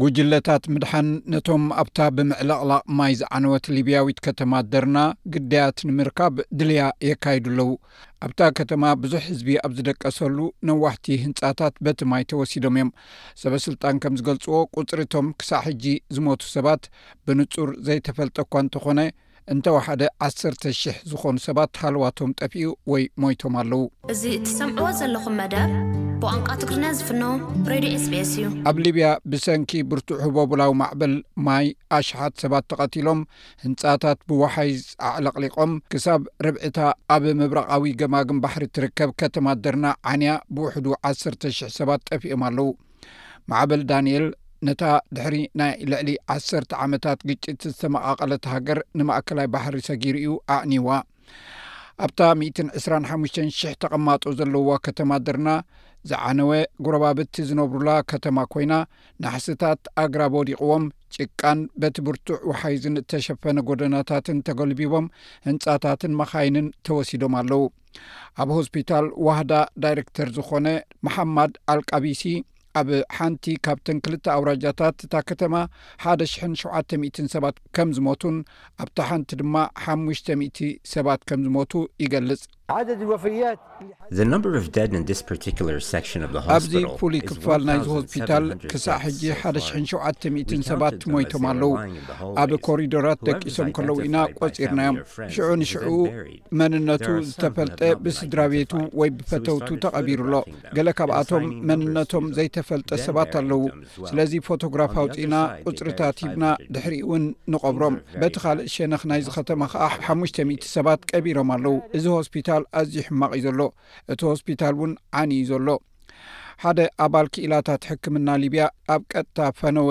ጉጅለታት ምድሓን ነቶም ኣብታ ብምዕልቕላቕ ማይ ዝዓነወት ሊብያዊት ከተማ ደርና ግዳያት ንምርካብ ድልያ የካይዱ ኣለዉ ኣብታ ከተማ ብዙሕ ህዝቢ ኣብ ዝደቀሰሉ ነዋሕቲ ህንፃታት በቲ ማይ ተወሲዶም እዮም ሰበስልጣን ከም ዝገልፅዎ ቁፅሪቶም ክሳዕ ሕጂ ዝሞቱ ሰባት ብንፁር ዘይተፈልጠ እኳ እንተኾነ እንተወሓደ ዓሰርተ ሽሕ ዝኾኑ ሰባት ሃለዋቶም ጠፊኡ ወይ ሞይቶም ኣለዉ። እዚ እትሰምዕዎ ዘለኹም መደብ ብቋንቋ ትግርኛ ዝፍኖ ሬድዮ ኤስቢኤስ እዩ። ኣብ ሊብያ ብሰንኪ ብርቱዕ ህቦቡላዊ ማዕበል ማይ ኣሽሓት ሰባት ተቐቲሎም፣ ህንጻታት ብወሓይዝ ኣዕለቕሊቖም፣ ክሳብ ርብዒ'ታ ኣብ ምብራቓዊ ገማግም ባሕሪ እትርከብ ከተማ ደርና ዓንያ ብውሕዱ ዓሰርተ ሽሕ ሰባት ጠፊኦም ኣለዉ። ማዕበል ዳንኤል ነታ ድሕሪ ናይ ልዕሊ ዓሰርተ ዓመታት ግጭት ዝተመቓቐለት ሃገር ንማእከላይ ባሕሪ ሰጊሩ እዩ ኣዕኒዋ ኣብታ 125 ሽሕ ተቐማጦ ዘለዎ ከተማ ድርና ዝዓነወ ጉረባብቲ ዝነብሩላ ከተማ ኮይና ናሕስታት ኣግራብ ወዲቕዎም ጭቃን በቲ ብርቱዕ ውሓይዝን እተሸፈነ ጎደናታትን ተገልቢቦም ህንፃታትን መኻይንን ተወሲዶም ኣለዉ ኣብ ሆስፒታል ዋህዳ ዳይረክተር ዝኾነ መሓማድ ኣልቃቢሲ ኣብ ሓንቲ ካብተን ክልተ ኣውራጃታት እታ ከተማ ሓደ ሽሕን ሸውዓተ ሚእትን ሰባት ከም ዝሞቱን ኣብታ ሓንቲ ድማ ሓሙሽተ ሚእቲ ሰባት ከም ዝሞቱ ይገልጽ ኣብዚ ፍሉይ ክፋል ናይዚ ሆስፒታል ክሳዕ ሕጂ ሓደ ሽሕን ሸውዓተ ሚእትን ሰባት ሞይቶም ኣለዉ ኣብ ኮሪዶራት ደቂሶም ከለዉ ኢና ቆጺርናዮም ሽዑ ንሽዑ መንነቱ ዝተፈልጠ ብስድራቤቱ ወይ ብፈተውቱ ተቐቢሩ ኣሎ ገለ ካብኣቶም መንነቶም ዘይተፈልጠ ሰባት ኣለዉ ስለዚ ፎቶግራፍ ኣውፅእና ቁፅርታት ሂብና ድሕሪ እውን ንቐብሮም በቲ ካልእ ሸነኽ ናይዚ ከተማ ከዓ ሓሙሽተ ሚእቲ ሰባት ቀቢሮም ኣለዉ እዚ ሆስፒታል ኣዝዩ ሕማቕ እዩ ዘሎ እቲ ሆስፒታል እውን ዓኒ እዩ ዘሎ ሓደ ኣባል ክኢላታት ሕክምና ሊብያ ኣብ ቀጥታ ፈነወ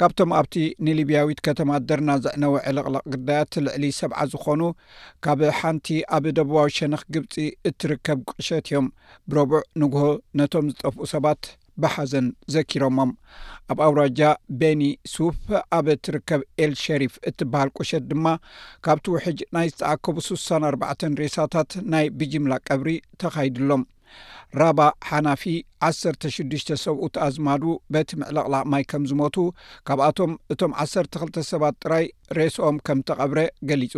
ካብቶም ኣብቲ ንሊብያዊት ከተማ ደርና ዘዕነወ ዕልቕልቕ ግዳያት ልዕሊ ሰብዓ ዝኾኑ ካብ ሓንቲ ኣብ ደቡባዊ ሸነኽ ግብፂ እትርከብ ቁሸት እዮም ብረቡዕ ንግሆ ነቶም ዝጠፍኡ ሰባት ብሓዘን ዘኪሮሞም ኣብ ኣውራጃ ቤኒ ሱፍ ኣብ እትርከብ ኤል ሸሪፍ እትበሃል ቁሸት ድማ ካብቲ ውሕጅ ናይ ዝተኣከቡ ስሳን ኣርባዕተን ሬሳታት ናይ ብጅምላ ቀብሪ ተኻይድሎም ራባ ሓናፊ ዓሰርተ ሽዱሽተ ሰብኡት ኣዝማዱ በቲ ምዕልቕላቕ ማይ ከም ዝሞቱ ካብኣቶም እቶም ዓሰርተ ክልተ ሰባት ጥራይ ሬስኦም ከም ተቐብረ ገሊጹ።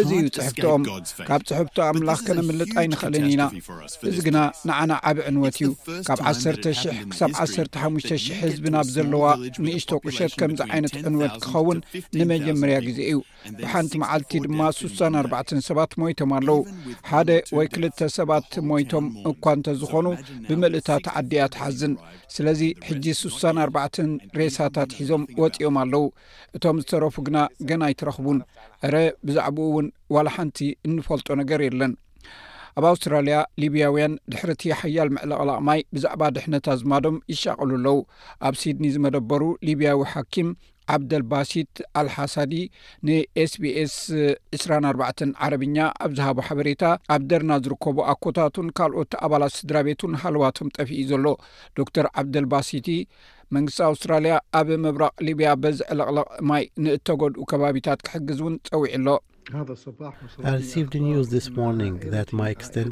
እዚ እዩ ጽሕፍትኦም፣ ካብ ጽሕፍቶ ኣምላኽ ከነምልጥ ኣይንኽእልን ኢና፣ እዚ ግና ንዓና ዓቢ ዕንወት እዩ። ካብ ዓሰርተ ሽሕ ክሳብ ዓሰርተ ሓሙሽተ ሽሕ ህዝቢ ናብ ዘለዋ ንእሽቶ ቁሸት ከምዚ ዓይነት ዕንወት ክኸውን ንመጀመርያ ግዜ እዩ። ብሓንቲ መዓልቲ ድማ ሱሳን ኣርባዕትን ሰባት ሞይቶም ኣለው ሓደ ወይ ክልተ ሰባት ሞይቶም እኳ እንተዝኾኑ ብምልእታት ዓዲ እያ ትሓዝን ስለዚ ሕጂ ሱሳን ኣርባዕትን ሬሳታት ሒዞም ወፂኦም ኣለው እቶም ዝተረፉ ግና ገና ኣይትረኽቡን እረ ብዛዕባኡ እውን ዋላ ሓንቲ እንፈልጦ ነገር የለን ኣብ ኣውስትራልያ ሊብያውያን ድሕሪ እቲ ሓያል ምዕለቕላቕ ማይ ብዛዕባ ድሕነት ኣዝማዶም ይሻቀሉ ኣለው ኣብ ሲድኒ ዝመደበሩ ሊብያዊ ሓኪም ዓብደልባሲት ኣልሓሳዲ ንኤስቢኤስ ዕስራን ኣርባዕተን ዓረብኛ ኣብ ዝሃቦ ሓበሬታ ኣብ ደርና ዝርከቡ ኣኮታቱን ካልኦት ኣባላት ስድራ ቤቱን ሃለዋቶም ጠፊኡ እዩ ዘሎ ዶክተር ዓብደልባሲቲ መንግስቲ ኣውስትራልያ ኣብ ምብራቕ ሊብያ በዚ ዕልቕልቕ ማይ ንእተጎድኡ ከባቢታት ክሕግዝ እውን ጸዊዑ ኣሎ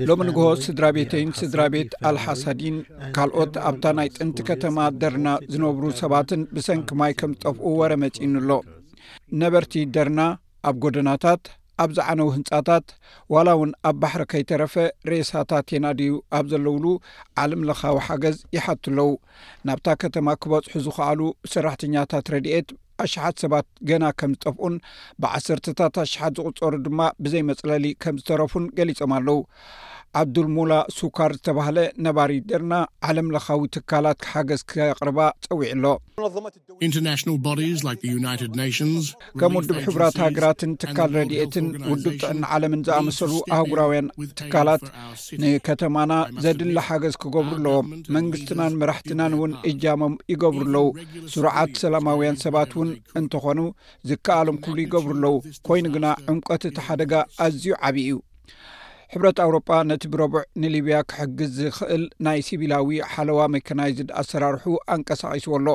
ሎሚ ንግሆ ስድራ ቤተይን ስድራ ቤት ኣልሓሳዲን ካልኦት ኣብታ ናይ ጥንቲ ከተማ ደርና ዝነብሩ ሰባትን ብሰንኪ ማይ ከም ዝጠፍኡ ወረ መጺእኒ ኣሎ ነበርቲ ደርና ኣብ ጎደናታት ኣብ ዝዓነው ህንጻታት ዋላ እውን ኣብ ባሕሪ ከይተረፈ ሬሳታት የናድዩ ኣብ ዘለውሉ ዓለም ለኻዊ ሓገዝ ይሓቱ ኣለው ናብታ ከተማ ክበጽሑ ዝኽኣሉ ሰራሕተኛታት ረድኤት ኣሽሓት ሰባት ገና ከም ዝጠፍኡን ብዓሰርተታት ኣሽሓት ዝቝጸሩ ድማ ብዘይ መጽለሊ ከም ዝተረፉን ገሊጾም ኣለዉ። ዓብዱልሙላ ሱካር ዝተባህለ ነባሪ ደርና ዓለም ለኻዊ ትካላት ሓገዝ ከቕርባ ጸዊዑ ኣሎ። ከም ውድብ ሕቡራት ሃገራትን ትካል ረድኤትን ውድብ ጥዕና ዓለምን ዝኣመሰሉ ኣህጉራውያን ትካላት ንከተማና ዘድሊ ሓገዝ ክገብሩ ኣለዎም መንግስትናን መራሕትናን እውን እጃሞም ይገብሩ ኣለዉ ስሩዓት ሰላማውያን ሰባት እውን እንተኾኑ ዝከኣሎም ኩሉ ይገብሩ ኣለዉ ኮይኑ ግና ዕምቀት እቲ ሓደጋ ኣዝዩ ዓብ እዩ ሕብረት ኣውሮጳ ነቲ ብረቡዕ ንሊብያ ክሕግዝ ዝኽእል ናይ ሲቪላዊ ሓለዋ መካናይዝድ ኣሰራርሑ ኣንቀሳቂስዎ ኣሎ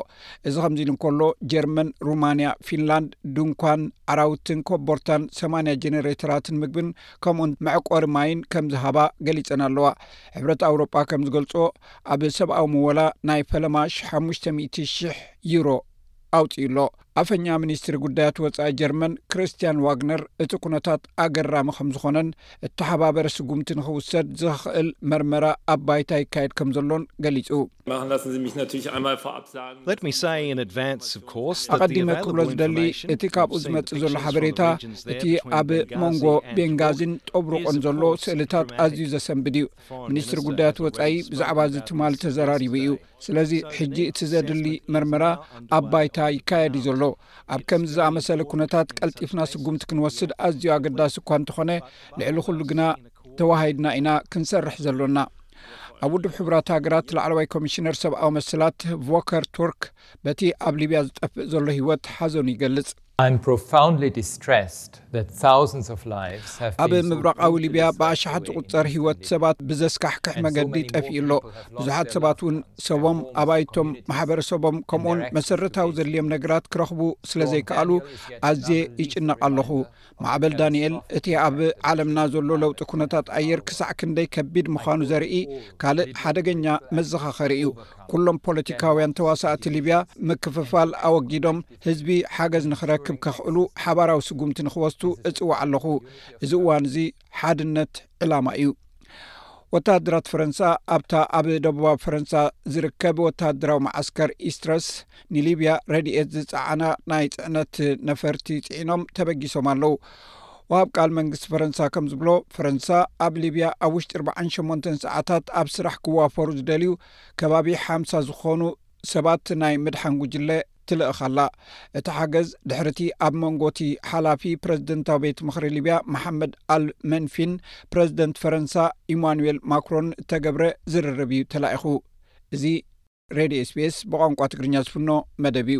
እዚ ከምዚ ኢሉ እንከሎ ጀርመን ሩማንያ ፊንላንድ ድንኳን ዓራውትን ኮቦርታን ሰማንያ ጀነሬተራትን ምግብን ከምኡውን መዕቆሪ ማይን ከም ዝሃባ ገሊፀን ኣለዋ። ሕብረት ኣውሮጳ ከም ዝገልፆ ኣብ ሰብኣዊ ምወላ ናይ ፈለማ ሺሕ ሓሙሽተ ሚእቲ ሺሕ ዩሮ ኣውፂኡ ኣሎ። ኣፈኛ ሚኒስትሪ ጉዳያት ወፃኢ ጀርመን ክርስትያን ዋግነር እቲ ኩነታት ኣገራሚ ከም ዝኾነን እተሓባበረ ስጉምቲ ንኽውሰድ ዘኽእል መርመራ ኣብ ባይታ ይካየድ ከም ዘሎን ገሊፁ። ኣቐዲመ ክብሎ ዝደሊ እቲ ካብኡ ዝመጽእ ዘሎ ሓበሬታ እቲ ኣብ መንጎ ቤንጋዚን ጦብሩቆን ዘሎ ስእልታት ኣዝዩ ዘሰንብድ እዩ ሚኒስትሪ ጉዳያት ወፃኢ ብዛዕባ እዚ ትማል ተዘራሪቡ እዩ ስለዚ ሕጂ እቲ ዘድሊ መርመራ ኣብ ባይታ ይካየድ እዩ ዘሎ ኣብ ከምዚ ዝኣመሰለ ኩነታት ቀልጢፍና ስጉምቲ ክንወስድ ኣዝዩ ኣገዳሲ እኳ እንተኾነ ልዕሊ ኩሉ ግና ተዋሃሂድና ኢና ክንሰርሕ ዘሎና። ኣብ ውድብ ሕቡራት ሃገራት ላዕለዋይ ኮሚሽነር ሰብኣዊ መሰላት ቮከር ቱርክ በቲ ኣብ ሊብያ ዝጠፍእ ዘሎ ህይወት ሓዘኑ ይገልጽ። ኣብ ምብራቓዊ ሊብያ ብኣሽሓት ዝቝጸር ህይወት ሰባት ብዘስካሕክሕ መገዲ ጠፊኡ ኣሎ። ብዙሓት ሰባት እውን ሰቦም፣ ኣባይቶም፣ ማሕበረሰቦም ከምኡውን መሰረታዊ ዘድልዮም ነገራት ክረኽቡ ስለ ዘይከኣሉ ኣዝየ ይጭነቕ ኣለኹ። ማዕበል ዳንኤል፣ እቲ ኣብ ዓለምና ዘሎ ለውጢ ኩነታት ኣየር ክሳዕ ክንደይ ከቢድ ምዃኑ ዘርኢ ካልእ ሓደገኛ መዘኻኸሪ እዩ። ኩሎም ፖለቲካውያን ተዋሳእቲ ሊብያ ምክፍፋል ኣወጊዶም ህዝቢ ሓገዝ ንኽረክብ ከኽእሉ ሓባራዊ ስጉምቲ ንኽወስዱ እጽውዕ ኣለኹ። እዚ እዋን እዚ ሓድነት ዕላማ እዩ። ወተሃደራት ፈረንሳ ኣብታ ኣብ ደቡባዊ ፈረንሳ ዝርከብ ወተሃደራዊ መዓስከር ኢስትረስ ንሊብያ ረድኤት ዝጸዓና ናይ ጽዕነት ነፈርቲ ጽዒኖም ተበጊሶም ኣለው። ወሃብ ቃል መንግስቲ ፈረንሳ ከም ዝብሎ ፈረንሳ ኣብ ሊብያ ኣብ ውሽጢ 48 ሰዓታት ኣብ ስራሕ ክዋፈሩ ዝደልዩ ከባቢ ሓምሳ ዝኾኑ ሰባት ናይ ምድሓን ጉጅለ ትልእኽ ኣላ። እቲ ሓገዝ ድሕሪ'ቲ ኣብ መንጎ'ቲ ሓላፊ ፕረዚደንታዊ ቤት ምኽሪ ሊብያ መሓመድ ኣል መንፊን ፕረዚደንት ፈረንሳ ኢማኑኤል ማክሮንን እተገብረ ዝርርብ እዩ ተላኢኹ። እዚ ሬድዮ ኤስቢኤስ ብቋንቋ ትግርኛ ዝፍኖ መደብ እዩ።